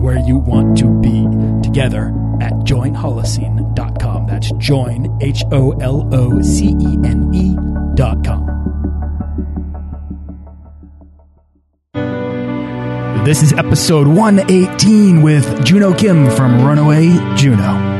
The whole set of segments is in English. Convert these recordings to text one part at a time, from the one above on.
where you want to be together at joinholocene.com. That's join, H O L O C E N E.com. This is episode 118 with Juno Kim from Runaway Juno.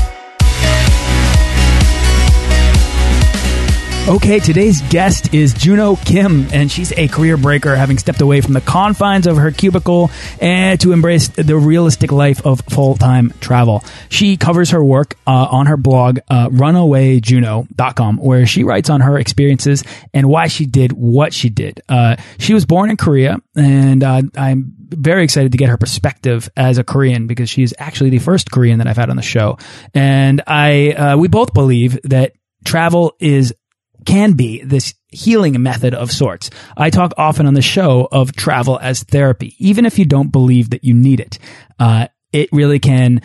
Okay, today's guest is Juno Kim, and she's a career breaker, having stepped away from the confines of her cubicle and to embrace the realistic life of full time travel. She covers her work uh, on her blog, uh, runawayjuno.com, where she writes on her experiences and why she did what she did. Uh, she was born in Korea, and uh, I'm very excited to get her perspective as a Korean because she's actually the first Korean that I've had on the show. And I, uh, we both believe that travel is can be this healing method of sorts. I talk often on the show of travel as therapy, even if you don't believe that you need it. Uh, it really can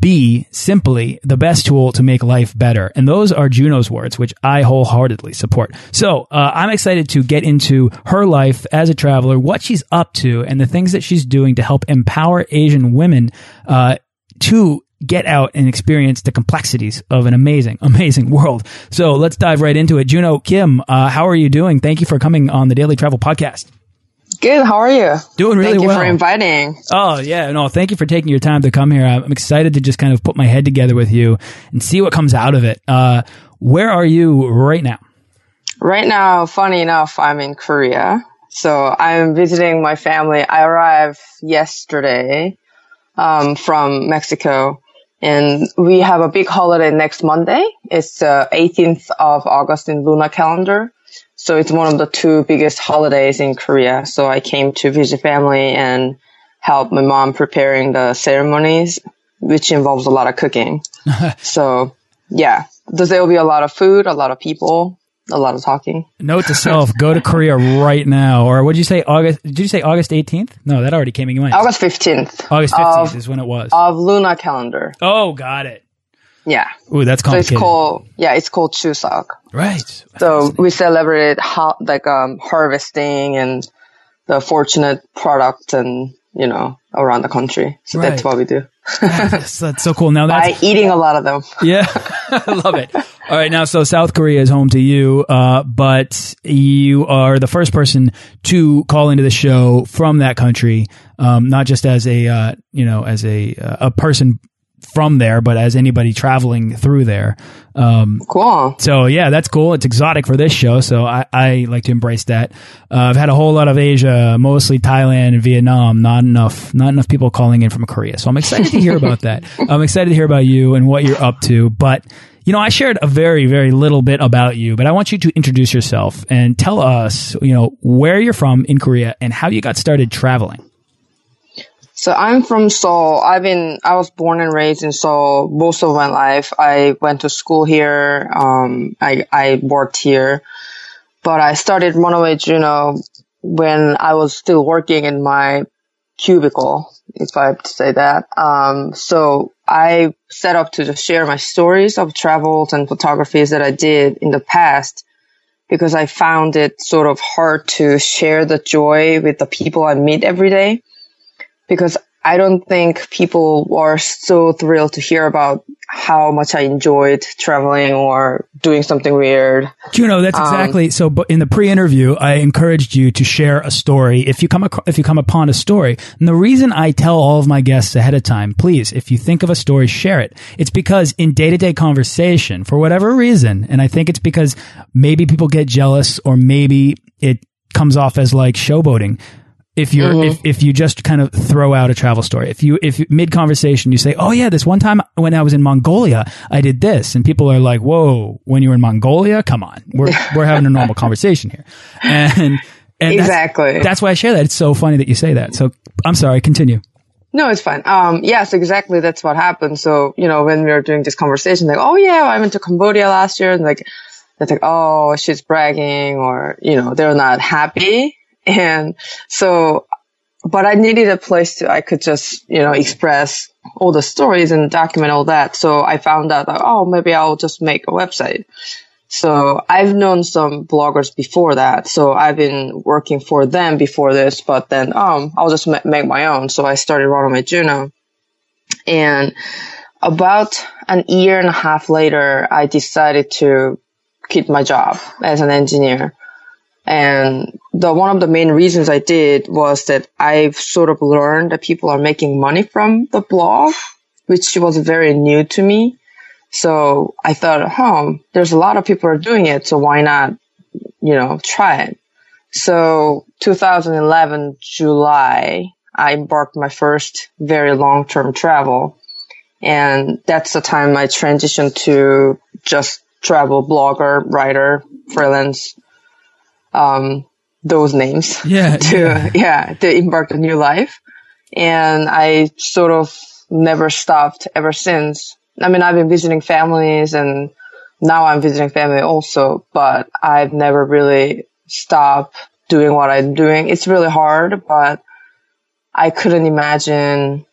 be simply the best tool to make life better. And those are Juno's words, which I wholeheartedly support. So uh, I'm excited to get into her life as a traveler, what she's up to, and the things that she's doing to help empower Asian women uh, to get out and experience the complexities of an amazing, amazing world. So let's dive right into it. Juno Kim, uh, how are you doing? Thank you for coming on the Daily Travel Podcast. Good. How are you? Doing really well. Thank you well. for inviting. Oh yeah, no, thank you for taking your time to come here. I'm excited to just kind of put my head together with you and see what comes out of it. Uh, where are you right now? Right now, funny enough, I'm in Korea. So I'm visiting my family. I arrived yesterday um, from Mexico. And we have a big holiday next Monday. It's uh, the 18th of August in lunar calendar. So it's one of the two biggest holidays in Korea. So I came to visit family and help my mom preparing the ceremonies, which involves a lot of cooking. so yeah, there will be a lot of food, a lot of people, a lot of talking. Note to self: Go to Korea right now. Or what did you say? August? Did you say August 18th? No, that already came in your mind. August 15th. August 15th is when it was. Of lunar calendar. oh, got it. Yeah. Ooh, that's So it's called, yeah, it's called Chuseok. right. So we celebrated how, like, um, harvesting and the fortunate product and, you know, around the country. So Right. that's what we do. that's, that's so cool. Now that's By eating a lot of them. Yeah, I love it. All right, now so South Korea is home to you, uh, but you are the first person to call into the show from that country, um, not just as a uh, you know as a uh, a person from there, but as anybody traveling through there. Um, Cool. so yeah, that's cool. It's exotic for this show, so I, I like to embrace that. Uh, I've had a whole lot of Asia, mostly Thailand and Vietnam. Not enough, not enough people calling in from Korea. So I'm excited to hear about that. I'm excited to hear about you and what you're up to. But you know, I shared a very, very little bit about you, but I want you to introduce yourself and tell us, you know, where you're from in Korea and how you got started traveling. So I'm from Seoul. I've been, I was born and raised in Seoul most of my life. I went to school here. Um, I, I worked here, but I started Runaway Juno when I was still working in my cubicle, if I have to say that. Um, so I set up to just share my stories of travels and photographies that I did in the past because I found it sort of hard to share the joy with the people I meet every day because I don't think people are so thrilled to hear about how much I enjoyed traveling or doing something weird. Juno, that's um, exactly so. But in the pre-interview, I encouraged you to share a story if you come if you come upon a story. And the reason I tell all of my guests ahead of time, please, if you think of a story, share it. It's because in day to day conversation, for whatever reason, and I think it's because maybe people get jealous or maybe it comes off as like showboating if you're mm -hmm. if, if you just kind of throw out a travel story if you if mid conversation you say oh yeah this one time when i was in mongolia i did this and people are like whoa when you were in mongolia come on we're we're having a normal conversation here and and exactly that's, that's, why i share that it's so funny that you say that so i'm sorry continue no, it's fine. Um, yes, exactly. That's what happened. So, you know, when we were doing this conversation, like, oh yeah, I went to Cambodia last year, and like, it's like, oh, she's bragging, or you know, they're not happy and so, but I needed a place to, I could just, you know, express all the stories and document all that. So I found out that, oh, maybe I'll just make a website. So I've known some bloggers before that. So I've been working for them before this, but then, um, I'll just make my own. So I started Runaway Juno and about an year and a half later, I decided to quit my job as an engineer and the one of the main reasons I did was that I've sort of learned that people are making money from the blog, which was very new to me. So I thought, oh, there's a lot of people are doing it, so why not, you know, try it? So 2011 July, I embarked my first very long-term travel. And that's the time I transitioned to just travel blogger, writer, freelance um, those names yeah, to yeah. yeah to embark a new life. And i sort of never stopped ever since. I mean i've been visiting families and now i'm visiting family also but i've never really stopped doing what i'm doing. It's really hard but i couldn't imagine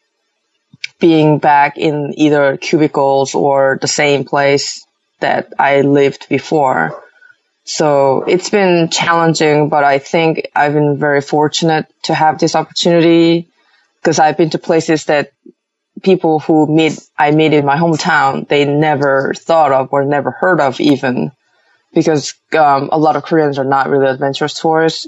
being back in either cubicles or the same place that i lived before so it's been challenging, but I think I've been very fortunate to have this opportunity because I've been to places that people who meet, I meet in my hometown, they never thought of or never heard of even because um, a lot of Koreans are not really adventurous tourists.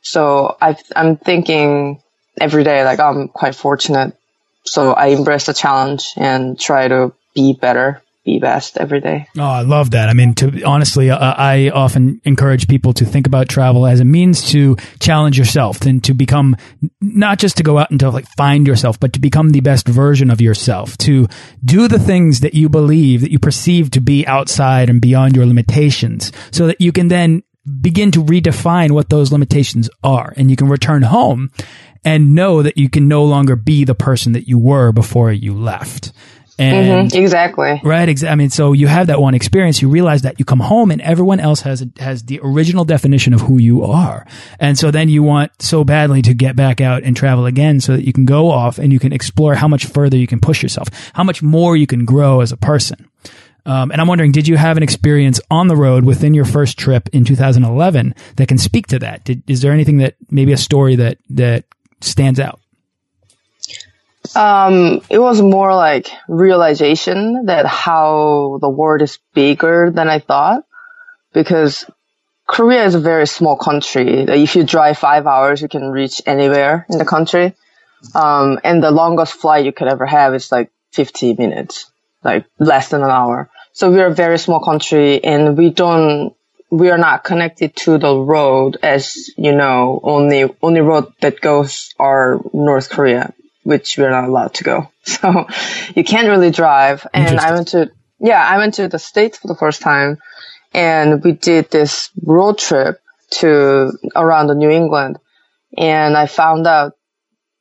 So i am thinking every day, like I'm quite fortunate. So I embrace the challenge and try to be better be best every day. Oh, I love that. I mean, to honestly, uh, I often encourage people to think about travel as a means to challenge yourself and to become not just to go out and to like find yourself, but to become the best version of yourself, to do the things that you believe that you perceive to be outside and beyond your limitations so that you can then begin to redefine what those limitations are and you can return home and know that you can no longer be the person that you were before you left. And mm -hmm, exactly. Right. Exa I mean, so you have that one experience, you realize that you come home and everyone else has, a, has the original definition of who you are. And so then you want so badly to get back out and travel again so that you can go off and you can explore how much further you can push yourself, how much more you can grow as a person. Um, and I'm wondering, did you have an experience on the road within your first trip in 2011 that can speak to that? Did, is there anything that maybe a story that that stands out? Um, it was more like realization that how the world is bigger than I thought because Korea is a very small country. If you drive five hours, you can reach anywhere in the country. Um, and the longest flight you could ever have is like 50 minutes, like less than an hour. So we're a very small country and we don't, we are not connected to the road as you know, only, only road that goes are North Korea which we're not allowed to go. So you can't really drive. And I went to, yeah, I went to the States for the first time and we did this road trip to around the New England. And I found out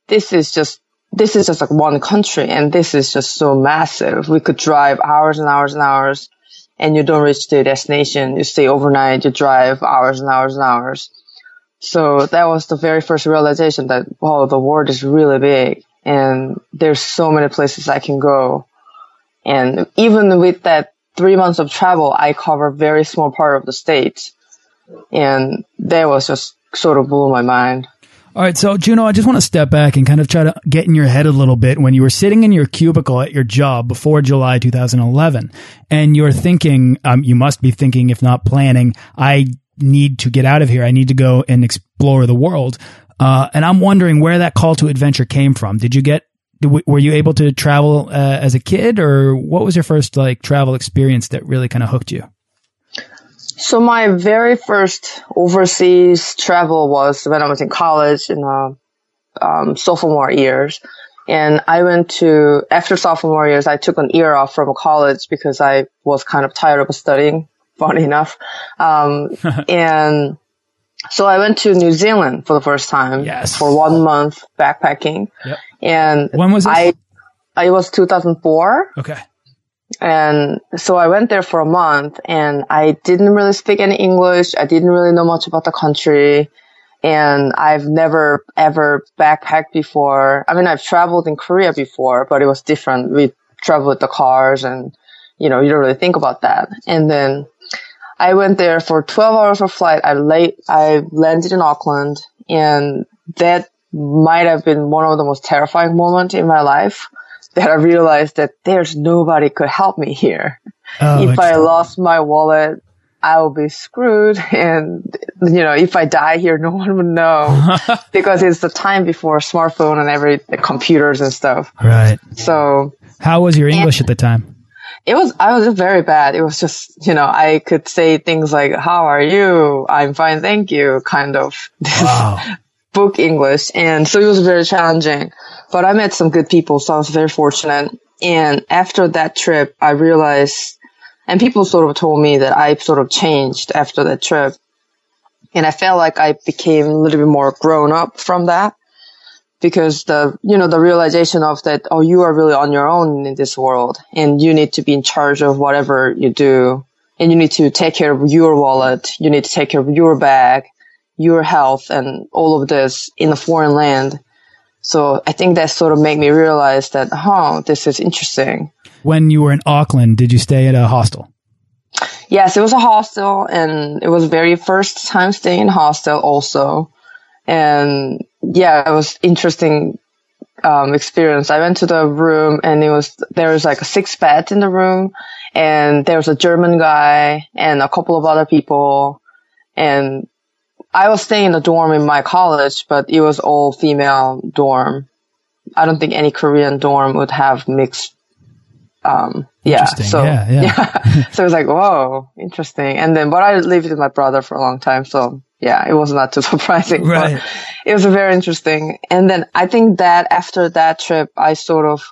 this is just, this is just like one country and this is just so massive. We could drive hours and hours and hours and you don't reach the destination. You stay overnight, you drive hours and hours and hours. So that was the very first realization that, wow, the world is really big and there's so many places I can go. And even with that three months of travel, I cover very small part of the states. And that was just sort of blew my mind. All right, so Juno, I just want to step back and kind of try to get in your head a little bit when you were sitting in your cubicle at your job before July 2011, and you're thinking, um, you must be thinking, if not planning, I need to get out of here. I need to go and explore the world. Uh, and I'm wondering where that call to adventure came from. Did you get, were you able to travel uh, as a kid, or what was your first like travel experience that really kind of hooked you? So my very first overseas travel was when I was in college in uh, um, sophomore years. And I went to, after sophomore years, I took an year off from college because I was kind of tired of studying, funny enough. Um, and so I went to New Zealand for the first time yes. for one month backpacking. Yep. And when was this? I, I was 2004. Okay. And so I went there for a month and I didn't really speak any English. I didn't really know much about the country. And I've never ever backpacked before. I mean, I've traveled in Korea before, but it was different. We traveled with the cars and, you know, you don't really think about that. And then I went there for 12 hours of flight. I late, I landed in Auckland and that might have been one of the most terrifying moments in my life that I realized that there's nobody could help me here. Oh, if I lost my wallet, I will be screwed. And, you know, if I die here, no one would know because it's the time before smartphone and every computers and stuff. Right. So how was your English at the time? It was, I was very bad. It was just, you know, I could say things like, how are you? I'm fine. Thank you. Kind of wow. book English. And so it was very challenging. But I met some good people, so I was very fortunate. And after that trip, I realized, and people sort of told me that I sort of changed after that trip. And I felt like I became a little bit more grown up from that because the, you know, the realization of that, oh, you are really on your own in this world and you need to be in charge of whatever you do and you need to take care of your wallet. You need to take care of your bag, your health and all of this in a foreign land so I think that sort of made me realize that, huh, this is interesting. When you were in Auckland, did you stay at a hostel? Yes, it was a hostel and it was very first time staying in hostel also. And yeah, it was interesting um, experience. I went to the room and it was, there was like a six bed in the room and there was a German guy and a couple of other people and I was staying in a dorm in my college, but it was all female dorm. I don't think any Korean dorm would have mixed. Um, yeah. So, yeah, yeah. yeah. so it was like, whoa, interesting. And then, but I lived with my brother for a long time. So yeah, it was not too surprising. Right. it was a very interesting. And then I think that after that trip, I sort of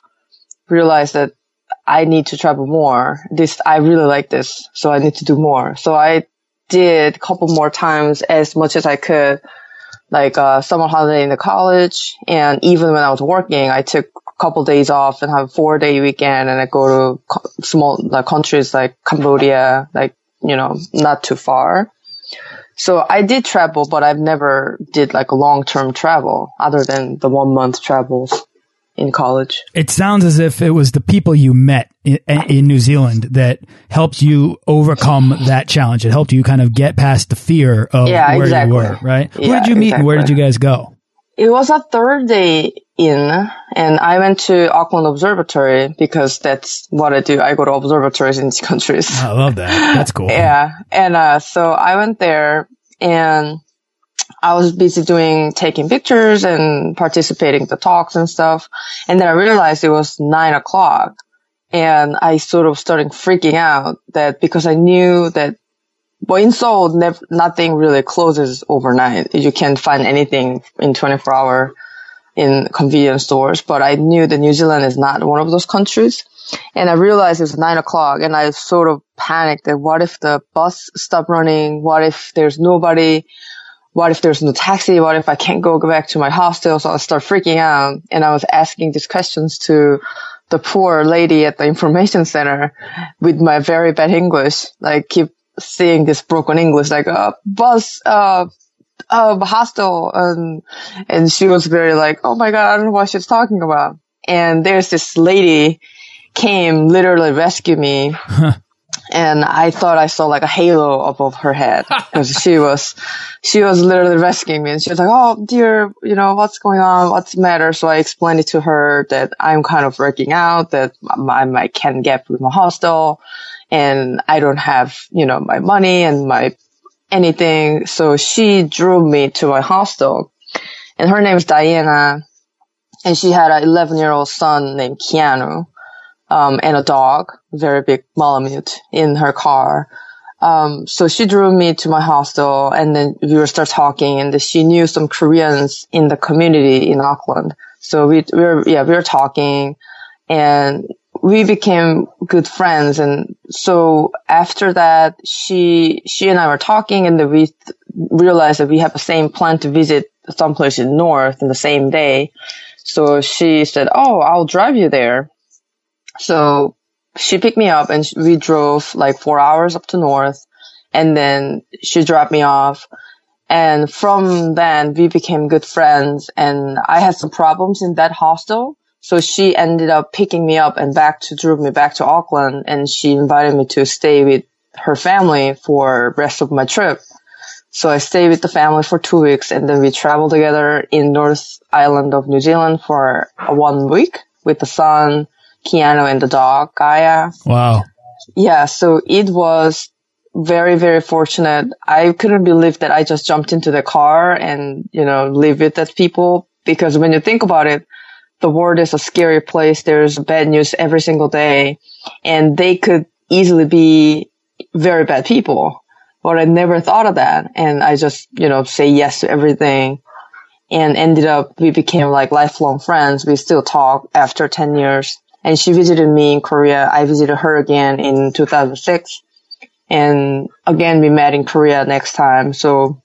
realized that I need to travel more. This, I really like this. So I need to do more. So I did a couple more times as much as I could, like uh, summer holiday in the college, and even when I was working, I took a couple days off and have a four day weekend, and I go to co- small like countries like Cambodia, like you know, not too far. So I did travel, but I've never did like a long term travel other than the one month travels in college. It sounds as if it was the people you met in, in, New Zealand that helped you overcome that challenge. It helped you kind of get past the fear of yeah, where exactly. you were, right? Yeah, Who did you meet exactly. and where did you guys go? It was a third day in and I went to Auckland Observatory because that's what I do. I go to observatories in these countries. I love that. That's cool. yeah. And, uh, so I went there and I was busy doing, taking pictures and participating in the talks and stuff. And then I realized it was nine o'clock and I sort of started freaking out that because I knew that well, in Seoul, nev- nothing really closes overnight. You can't find anything in 24 hour in convenience stores, but I knew that New Zealand is not one of those countries. And I realized it was nine o'clock and I sort of panicked that what if the bus stopped running? What if there's nobody? what if there's no taxi? What if I can't go back to my hostel? So I start freaking out and I was asking these questions to the poor lady at the information center with my very bad English, like keep seeing this broken English, like, uh, bus, uh, um, hostel. And, and she was very like, oh my God, I don't know what she's talking about. And there's this lady came literally rescue me. And I thought I saw like a halo above her head because she was, she was literally rescuing me and she was like, Oh dear, you know, what's going on? What's the matter? So I explained it to her that I'm kind of working out, that I, I can't get with my hostel and I don't have, you know, my money and my anything. So she drew me to my hostel and her name is Diana and she had an 11 year old son named Keanu um, and a dog, very big Malamute in her car. Um, so she drew me to my hostel and then we were start talking and she knew some Koreans in the community in Auckland. So we, we were, yeah, we were talking and we became good friends. And so after that, she, she and I were talking and then we th- realized that we have the same plan to visit someplace in north in the same day. So she said, Oh, I'll drive you there. So she picked me up and we drove like four hours up to north and then she dropped me off. And from then we became good friends and I had some problems in that hostel. So she ended up picking me up and back to drove me back to Auckland and she invited me to stay with her family for rest of my trip. So I stayed with the family for two weeks and then we traveled together in North Island of New Zealand for one week with the son Keanu and the dog, Gaia. Uh, wow. Yeah, so it was very, very fortunate. I couldn't believe that I just jumped into the car and, you know, live with those people because when you think about it, the world is a scary place. There's bad news every single day and they could easily be very bad people. But I never thought of that. And I just, you know, say yes to everything and ended up, we became like lifelong friends. We still talk after 10 years and she visited me in Korea. I visited her again in 2006. And again, we met in Korea next time. So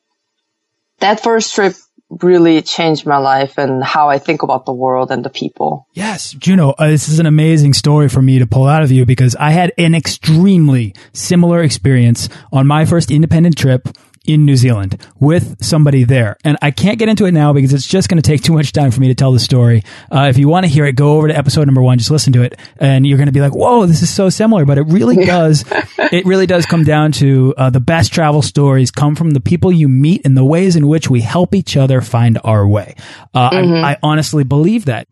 that first trip really changed my life and how I think about the world and the people. Yes, Juno, uh, this is an amazing story for me to pull out of you because I had an extremely similar experience on my first independent trip in New Zealand with somebody there. And I can't get into it now because it's just going to take too much time for me to tell the story. Uh, if you want to hear it, go over to episode number one, just listen to it and you're going to be like, whoa, this is so similar. But it really does, it really does come down to uh, the best travel stories come from the people you meet and the ways in which we help each other find our way. Uh, mm -hmm. I, I honestly believe that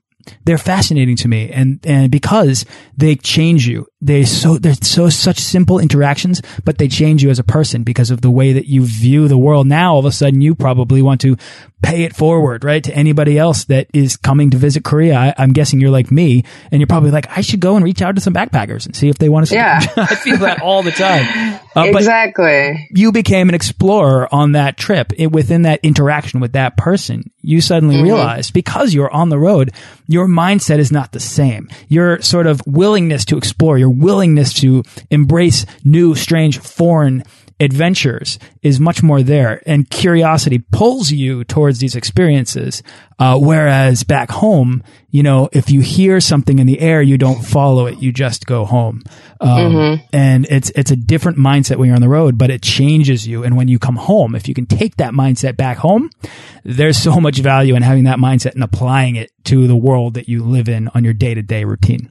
they're fascinating to me. And and because they change you they so they're so such simple interactions but they change you as a person because of the way that you view the world. Now all of a sudden you probably want to pay it forward right to anybody else that is coming to visit korea. I, am guessing you're like me and you're probably like i should go and reach out to some backpackers and see if they want to yeah. i feel that all the time. Uh, exactly. you became an explorer on that trip it, within that interaction with that person. You suddenly mm -hmm. realized because you're on the road your mindset is not the same. Your sort of willingness to explore, your willingness to embrace new, strange, foreign adventures is much more there and curiosity pulls you towards these experiences uh, whereas back home you know if you hear something in the air you don't follow it you just go home. Um, mm -hmm. and it's it's a different mindset when you're on the road but it changes you. And when you come home if you can take that mindset back home there's so much value in having that mindset and applying it to the world that you live in on your day-to-day -day routine.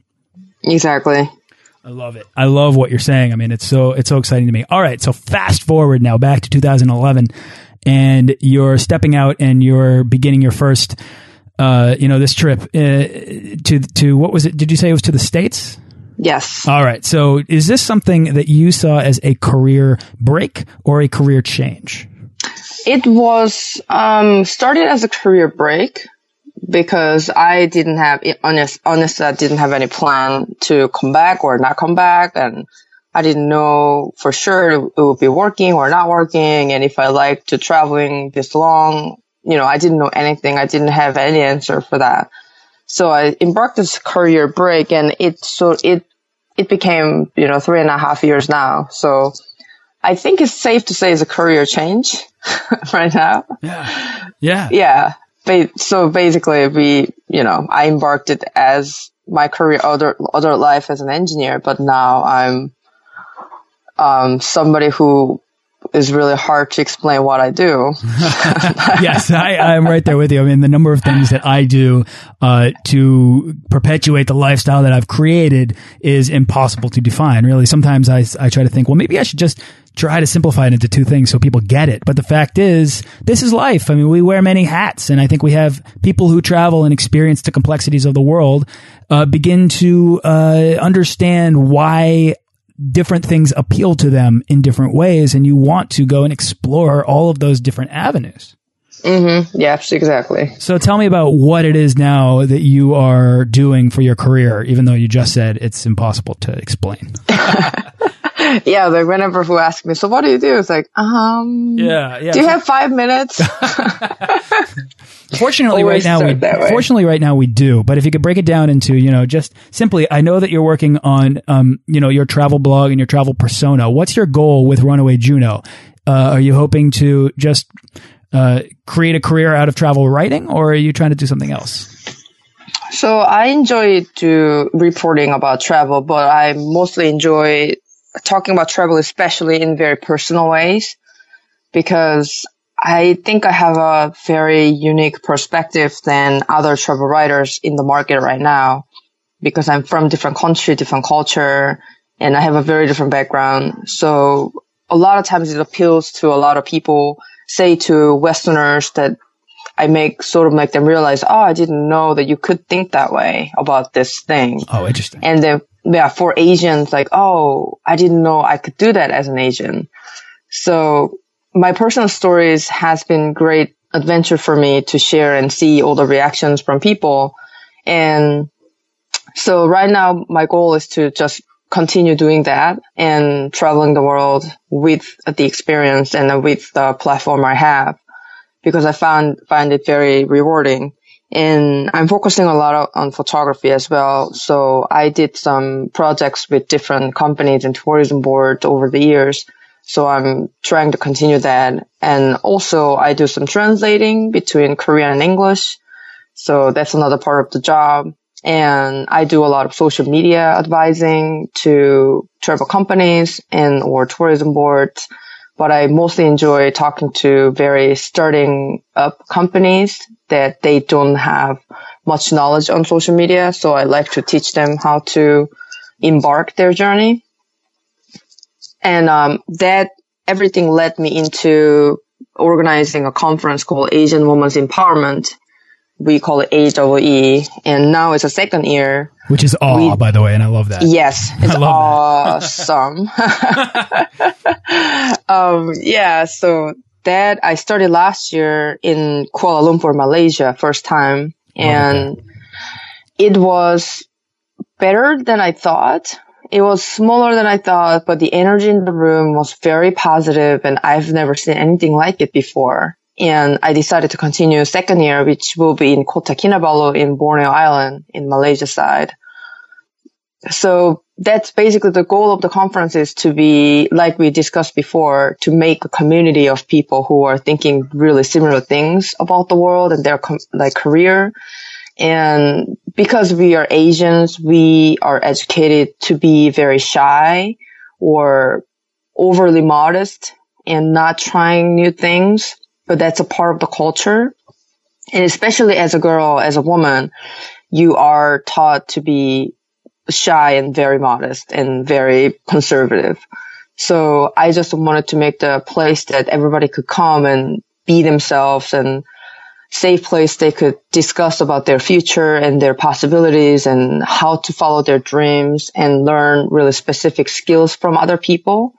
Exactly I love it. I love what you're saying. I mean, it's so it's so exciting to me. All right, so fast forward now back to 2011, and you're stepping out and you're beginning your first, uh, you know, this trip uh, to to what was it? Did you say it was to the states? Yes. All right. So, is this something that you saw as a career break or a career change? It was um, started as a career break because I didn't have, honest, honestly, I didn't have any plan to come back or not come back. And I didn't know for sure it would be working or not working. And if I liked to traveling this long, you know, I didn't know anything. I didn't have any answer for that. So I embarked this career break and it, so it, it became, you know, three and a half years now. So I think it's safe to say it's a career change right now. Yeah. Yeah. Yeah so basically we, you know, I embarked it as my career, other, other life as an engineer, but now I'm, um, somebody who is really hard to explain what I do. yes, I, I'm right there with you. I mean, the number of things that I do uh, to perpetuate the lifestyle that I've created is impossible to define. Really, sometimes I, I try to think, well, maybe I should just try to simplify it into two things so people get it. But the fact is, this is life. I mean, we wear many hats, and I think we have people who travel and experience the complexities of the world uh, begin to uh, understand why different things appeal to them in different ways, and you want to go and explore all of those different avenues. Mm-hmm. Yes, exactly. So tell me about what it is now that you are doing for your career, even though you just said it's impossible to explain. yeah, like whenever who ask me, so what do you do? It's like, um, yeah, yeah. Do you have five minutes? fortunately, right now we fortunately right now we do. But if you could break it down into, you know, just simply, I know that you're working on, um, you know, your travel blog and your travel persona. What's your goal with Runaway Juno? Uh, are you hoping to just uh, create a career out of travel writing, or are you trying to do something else? So I enjoy to reporting about travel, but I mostly enjoy talking about travel, especially in very personal ways, because I think I have a very unique perspective than other travel writers in the market right now, because I'm from different country, different culture, and I have a very different background. So a lot of times it appeals to a lot of people, say to Westerners that I make sort of make them realize, oh, I didn't know that you could think that way about this thing. Oh, interesting. And then yeah, for Asians, like, oh, I didn't know I could do that as an Asian. So my personal stories has been great adventure for me to share and see all the reactions from people. And so right now my goal is to just continue doing that and traveling the world with the experience and with the platform I have because I found, find it very rewarding. And I'm focusing a lot on photography as well. So I did some projects with different companies and tourism boards over the years. So I'm trying to continue that. And also I do some translating between Korean and English. So that's another part of the job. And I do a lot of social media advising to travel companies and or tourism boards but I mostly enjoy talking to very starting up companies that they don't have much knowledge on social media. So I like to teach them how to embark their journey. And um, that everything led me into organizing a conference called Asian Women's Empowerment we call it AWE, and now it's a second year. Which is awe, we, by the way, and I love that. Yes, it's awesome. um, yeah, so that I started last year in Kuala Lumpur, Malaysia, first time, and oh, it was better than I thought. It was smaller than I thought, but the energy in the room was very positive, and I've never seen anything like it before and I decided to continue second year, which will be in Kota Kinabalu in Borneo Island in Malaysia side. So that's basically the goal of the conference is to be, like we discussed before, to make a community of people who are thinking really similar things about the world and their like career. And because we are Asians, we are educated to be very shy or overly modest and not trying new things but that's a part of the culture. And especially as a girl, as a woman, you are taught to be shy and very modest and very conservative. So I just wanted to make the place that everybody could come and be themselves and safe place they could discuss about their future and their possibilities and how to follow their dreams and learn really specific skills from other people.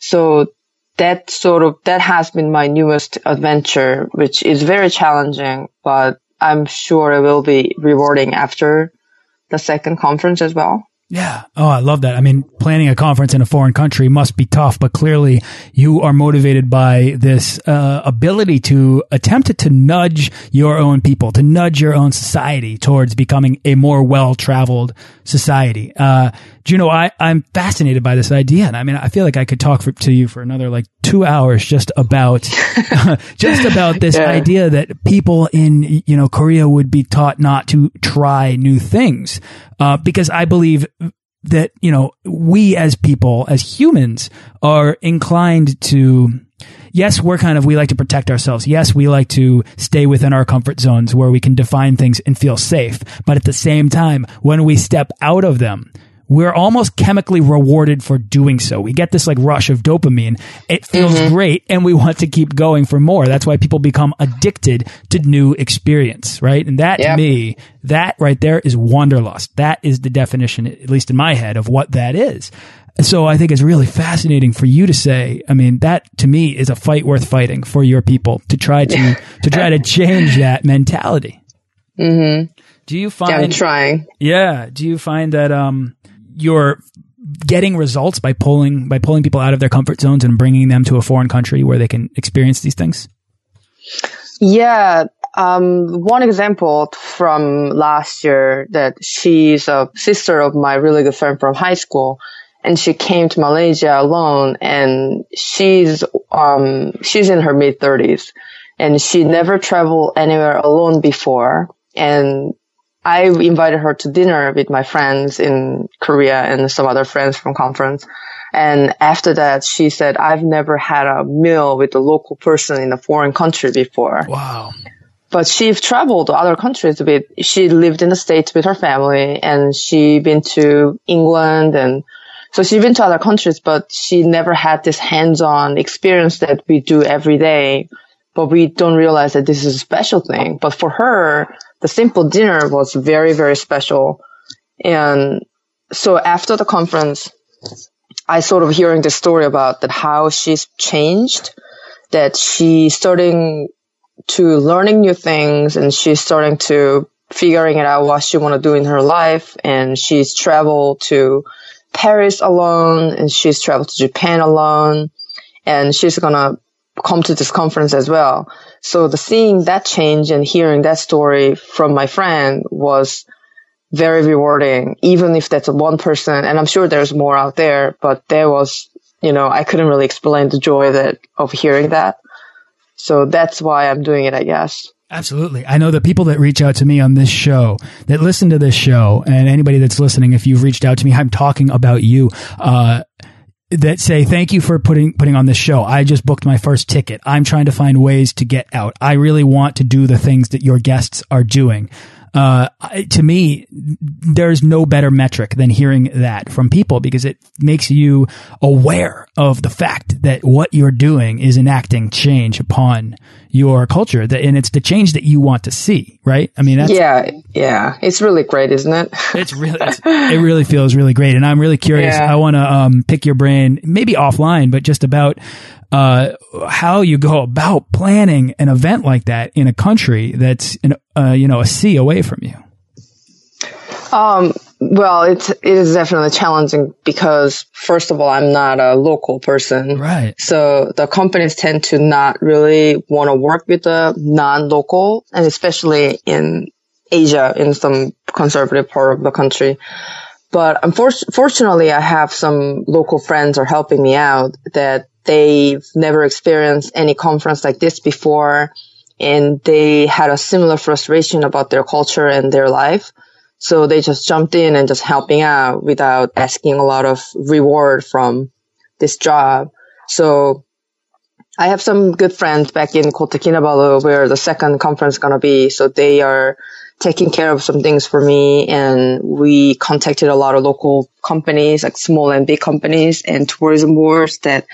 So that sort of, that has been my newest adventure, which is very challenging, but I'm sure it will be rewarding after the second conference as well. Yeah. Oh, I love that. I mean, planning a conference in a foreign country must be tough, but clearly you are motivated by this uh, ability to attempt to nudge your own people, to nudge your own society towards becoming a more well-traveled society. Uh, Juno, I, I'm fascinated by this idea. And I mean, I feel like I could talk for, to you for another like two hours just about, just about this yeah. idea that people in, you know, Korea would be taught not to try new things. Uh, because I believe that, you know, we as people, as humans are inclined to yes, we're kind of, we like to protect ourselves. Yes, we like to stay within our comfort zones where we can define things and feel safe. But at the same time, when we step out of them, we're almost chemically rewarded for doing so. We get this like rush of dopamine. It feels mm -hmm. great and we want to keep going for more. That's why people become addicted to new experience, right? And that yep. to me, that right there is wanderlust. That is the definition, at least in my head, of what that is. So I think it's really fascinating for you to say, I mean, that to me is a fight worth fighting for your people to try to, to try to change that mentality. Mm -hmm. Do you find, yeah, I'm trying. Yeah. Do you find that, um, you're getting results by pulling by pulling people out of their comfort zones and bringing them to a foreign country where they can experience these things? Yeah, um, one example from last year that she's a sister of my really good friend from high school, and she came to Malaysia alone, and she's um, she's in her mid thirties, and she never traveled anywhere alone before, and I invited her to dinner with my friends in Korea and some other friends from conference. And after that, she said, I've never had a meal with a local person in a foreign country before. Wow. But she's traveled to other countries with, she lived in the States with her family and she been to England and so she's been to other countries, but she never had this hands-on experience that we do every day. But we don't realize that this is a special thing. But for her, the simple dinner was very, very special. And so after the conference, I sort of hearing the story about that how she's changed, that she's starting to learning new things and she's starting to figuring it out what she want to do in her life. And she's traveled to Paris alone and she's traveled to Japan alone and she's to come to this conference as well. So the seeing that change and hearing that story from my friend was very rewarding, even if that's one person. And I'm sure there's more out there, but there was, you know, I couldn't really explain the joy that of hearing that. So that's why I'm doing it, I guess. Absolutely. I know the people that reach out to me on this show, that listen to this show, and anybody that's listening, if you've reached out to me, I'm talking about you. Uh, that say thank you for putting putting on this show. I just booked my first ticket. I'm trying to find ways to get out. I really want to do the things that your guests are doing uh, to me, there's no better metric than hearing that from people because it makes you aware of the fact that what you're doing is enacting change upon your culture that, and it's the change that you want to see, right? I mean, yeah, yeah, it's really great, isn't it? it's really, it's, it really feels really great. And I'm really curious. Yeah. I want to, um, pick your brain, maybe offline, but just about, uh, how you go about planning an event like that in a country that's, in, uh, you know, a sea away from you? Um, well, it's, it is definitely challenging because first of all, I'm not a local person. Right. So the companies tend to not really want to work with the non-local and especially in Asia, in some conservative part of the country. But unfortunately, I have some local friends are helping me out that they've never experienced any conference like this before. And they had a similar frustration about their culture and their life. So they just jumped in and just helping out without asking a lot of reward from this job. So I have some good friends back in Kota Kinabalu where the second conference is going to be. So they are taking care of some things for me and we contacted a lot of local companies, like small and big companies and tourism boards that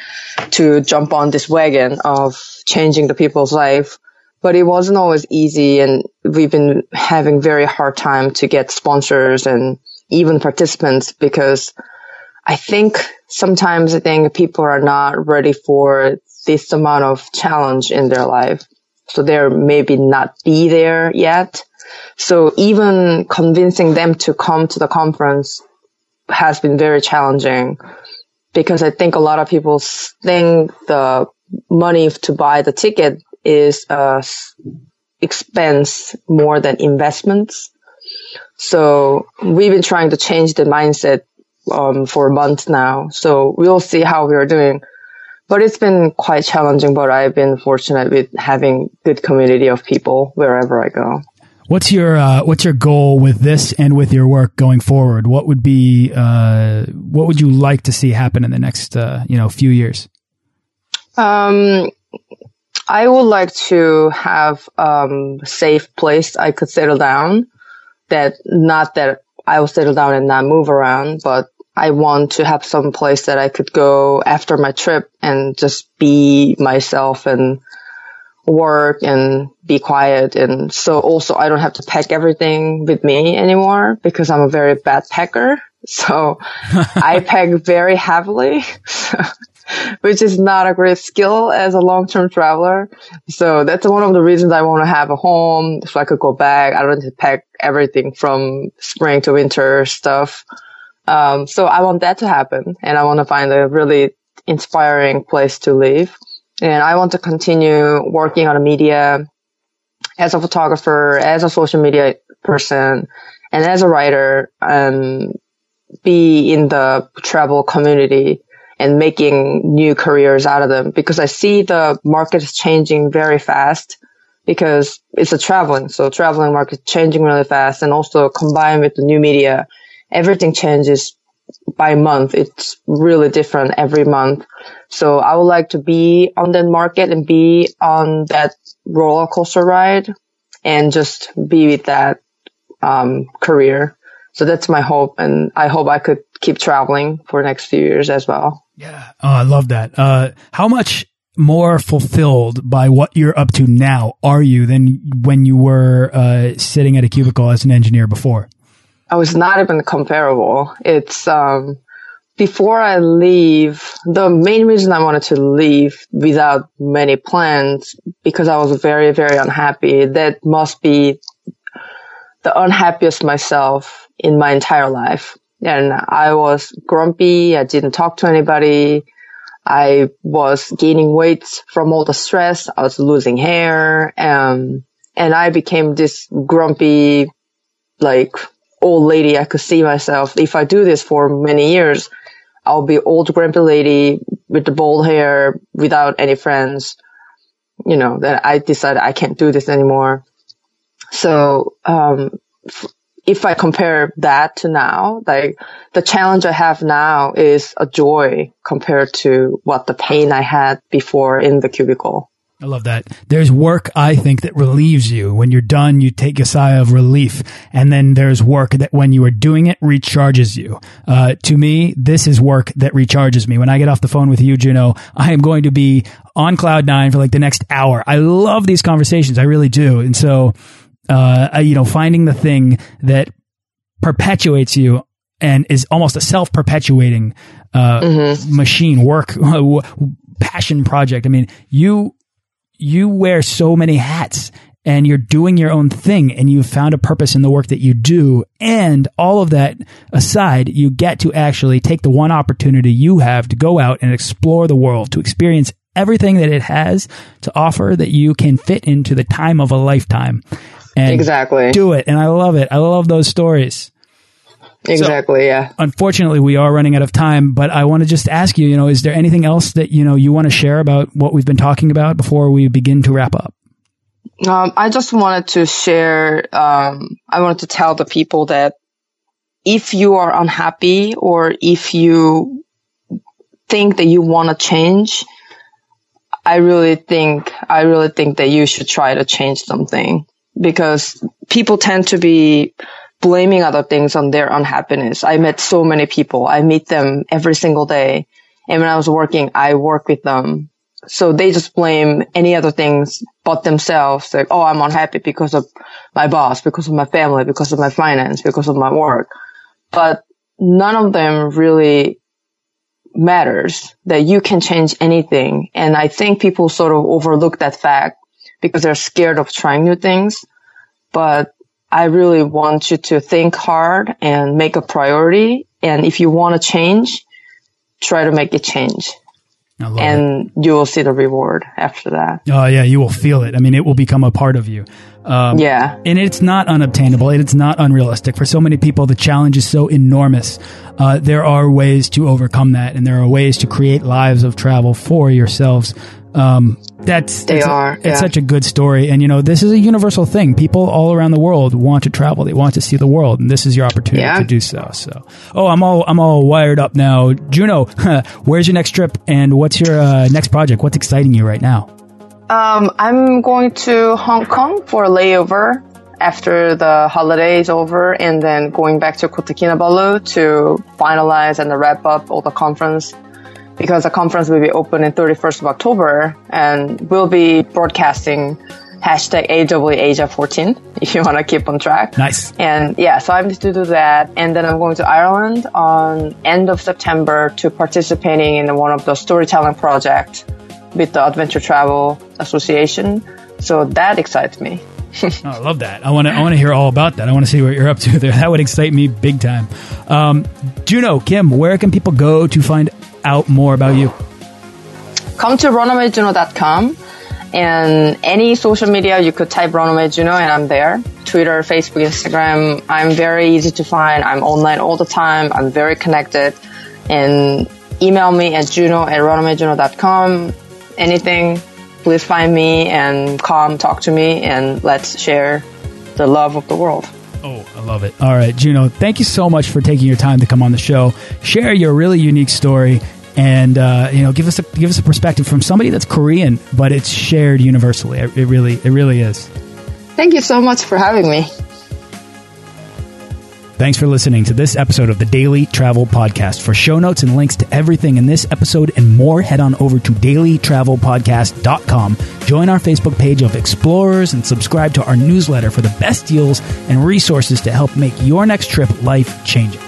to jump on this wagon of changing the people's life. But it wasn't always easy and we've been having very hard time to get sponsors and even participants because I think sometimes I think people are not ready for this amount of challenge in their life. So they're maybe not be there yet. So even convincing them to come to the conference has been very challenging because I think a lot of people think the money to buy the ticket is a expense more than investments. So we've been trying to change the mindset um, for months now. So we'll see how we are doing. But it's been quite challenging, but I've been fortunate with having good community of people wherever I go. What's your uh, what's your goal with this and with your work going forward? What would be uh, what would you like to see happen in the next uh, you know few years? Um, I would like to have um safe place I could settle down. That not that I will settle down and not move around, but I want to have some place that I could go after my trip and just be myself and work and be quiet. And so also I don't have to pack everything with me anymore because I'm a very bad packer. So I pack very heavily, which is not a great skill as a long-term traveler. So that's one of the reasons I want to have a home so I could go back. I don't have to pack everything from spring to winter stuff. Um, so I want that to happen and I want to find a really inspiring place to live. And I want to continue working on media as a photographer, as a social media person, and as a writer, um, be in the travel community and making new careers out of them because I see the market is changing very fast because it's a traveling. So traveling market changing really fast and also combined with the new media, everything changes by month. It's really different every month. So I would like to be on that market and be on that roller coaster ride and just be with that um, career. So that's my hope, and I hope I could keep traveling for next few years as well. Yeah, oh, I love that. Uh, how much more fulfilled by what you're up to now are you than when you were uh, sitting at a cubicle as an engineer before? I was not even comparable. It's um, before I leave. The main reason I wanted to leave without many plans because I was very, very unhappy. That must be the unhappiest myself in my entire life. And I was grumpy. I didn't talk to anybody. I was gaining weight from all the stress. I was losing hair. Um, and I became this grumpy, like old lady. I could see myself. If I do this for many years, I'll be old grumpy lady with the bald hair without any friends. You know, that I decided I can't do this anymore. So, um, if I compare that to now, like the challenge I have now is a joy compared to what the pain I had before in the cubicle. I love that. There's work, I think, that relieves you. When you're done, you take a sigh of relief. And then there's work that when you are doing it, recharges you. Uh, to me, this is work that recharges me. When I get off the phone with you, Juno, I am going to be on cloud nine for like the next hour. I love these conversations. I really do. And so, uh, you know, finding the thing that perpetuates you and is almost a self perpetuating, uh, mm -hmm. machine work, passion project. I mean, you, you wear so many hats and you're doing your own thing and you've found a purpose in the work that you do. And all of that aside, you get to actually take the one opportunity you have to go out and explore the world, to experience everything that it has to offer that you can fit into the time of a lifetime. And exactly. Do it. And I love it. I love those stories. Exactly. So, yeah. Unfortunately, we are running out of time, but I want to just ask you, you know, is there anything else that, you know, you want to share about what we've been talking about before we begin to wrap up? Um, I just wanted to share, um, I wanted to tell the people that if you are unhappy or if you think that you want to change, I really think, I really think that you should try to change something because people tend to be blaming other things on their unhappiness. I met so many people. I meet them every single day. And when I was working, I work with them. So they just blame any other things but themselves. Like, oh, I'm unhappy because of my boss, because of my family, because of my finance, because of my work. But none of them really matters that you can change anything. And I think people sort of overlook that fact because they're scared of trying new things. But I really want you to think hard and make a priority. And if you want to change, try to make it change. And it. you will see the reward after that. Oh yeah, you will feel it. I mean, it will become a part of you. Um, yeah. And it's not unobtainable. It's not unrealistic. For so many people, the challenge is so enormous. Uh, there are ways to overcome that, and there are ways to create lives of travel for yourselves Um, that's they it's, are. It's yeah. such a good story, and you know this is a universal thing. People all around the world want to travel. They want to see the world, and this is your opportunity Yeah. to do so. So, oh, I'm all I'm all wired up now. Juno, where's your next trip, and what's your uh, next project? What's exciting you right now? Um, I'm going to Hong Kong for a layover after the holiday is over, and then going back to Kota Kinabalu to finalize and wrap up all the conference. Because the conference will be open in 31st of October, and we'll be broadcasting hashtag AWAsia14 if you want to keep on track. Nice. And yeah, so I'm to do that. And then I'm going to Ireland on end of September to participating in one of the storytelling project with the Adventure Travel Association. So that excites me. Oh, I love that. I want to. I want to hear all about that. I want to see what you're up to there. That would excite me big time. Um, Juno, Kim, where can people go to find out more about you? Come to runawayjuno.com and any social media you could type runaway Juno and I'm there. Twitter, Facebook, Instagram. I'm very easy to find. I'm online all the time. I'm very connected and email me at juno at runawayjuno.com. Anything, please find me and come talk to me and let's share the love of the world. Oh, I love it. All right, Juno, thank you so much for taking your time to come on the show, share your really unique story, and uh, you know, give us a give us a perspective from somebody that's Korean, but it's shared universally. It, it really, it really is. Thank you so much for having me. Thanks for listening to this episode of the Daily Travel Podcast. For show notes and links to everything in this episode and more, head on over to dailytravelpodcast.com. Join our Facebook page of explorers and subscribe to our newsletter for the best deals and resources to help make your next trip life changing.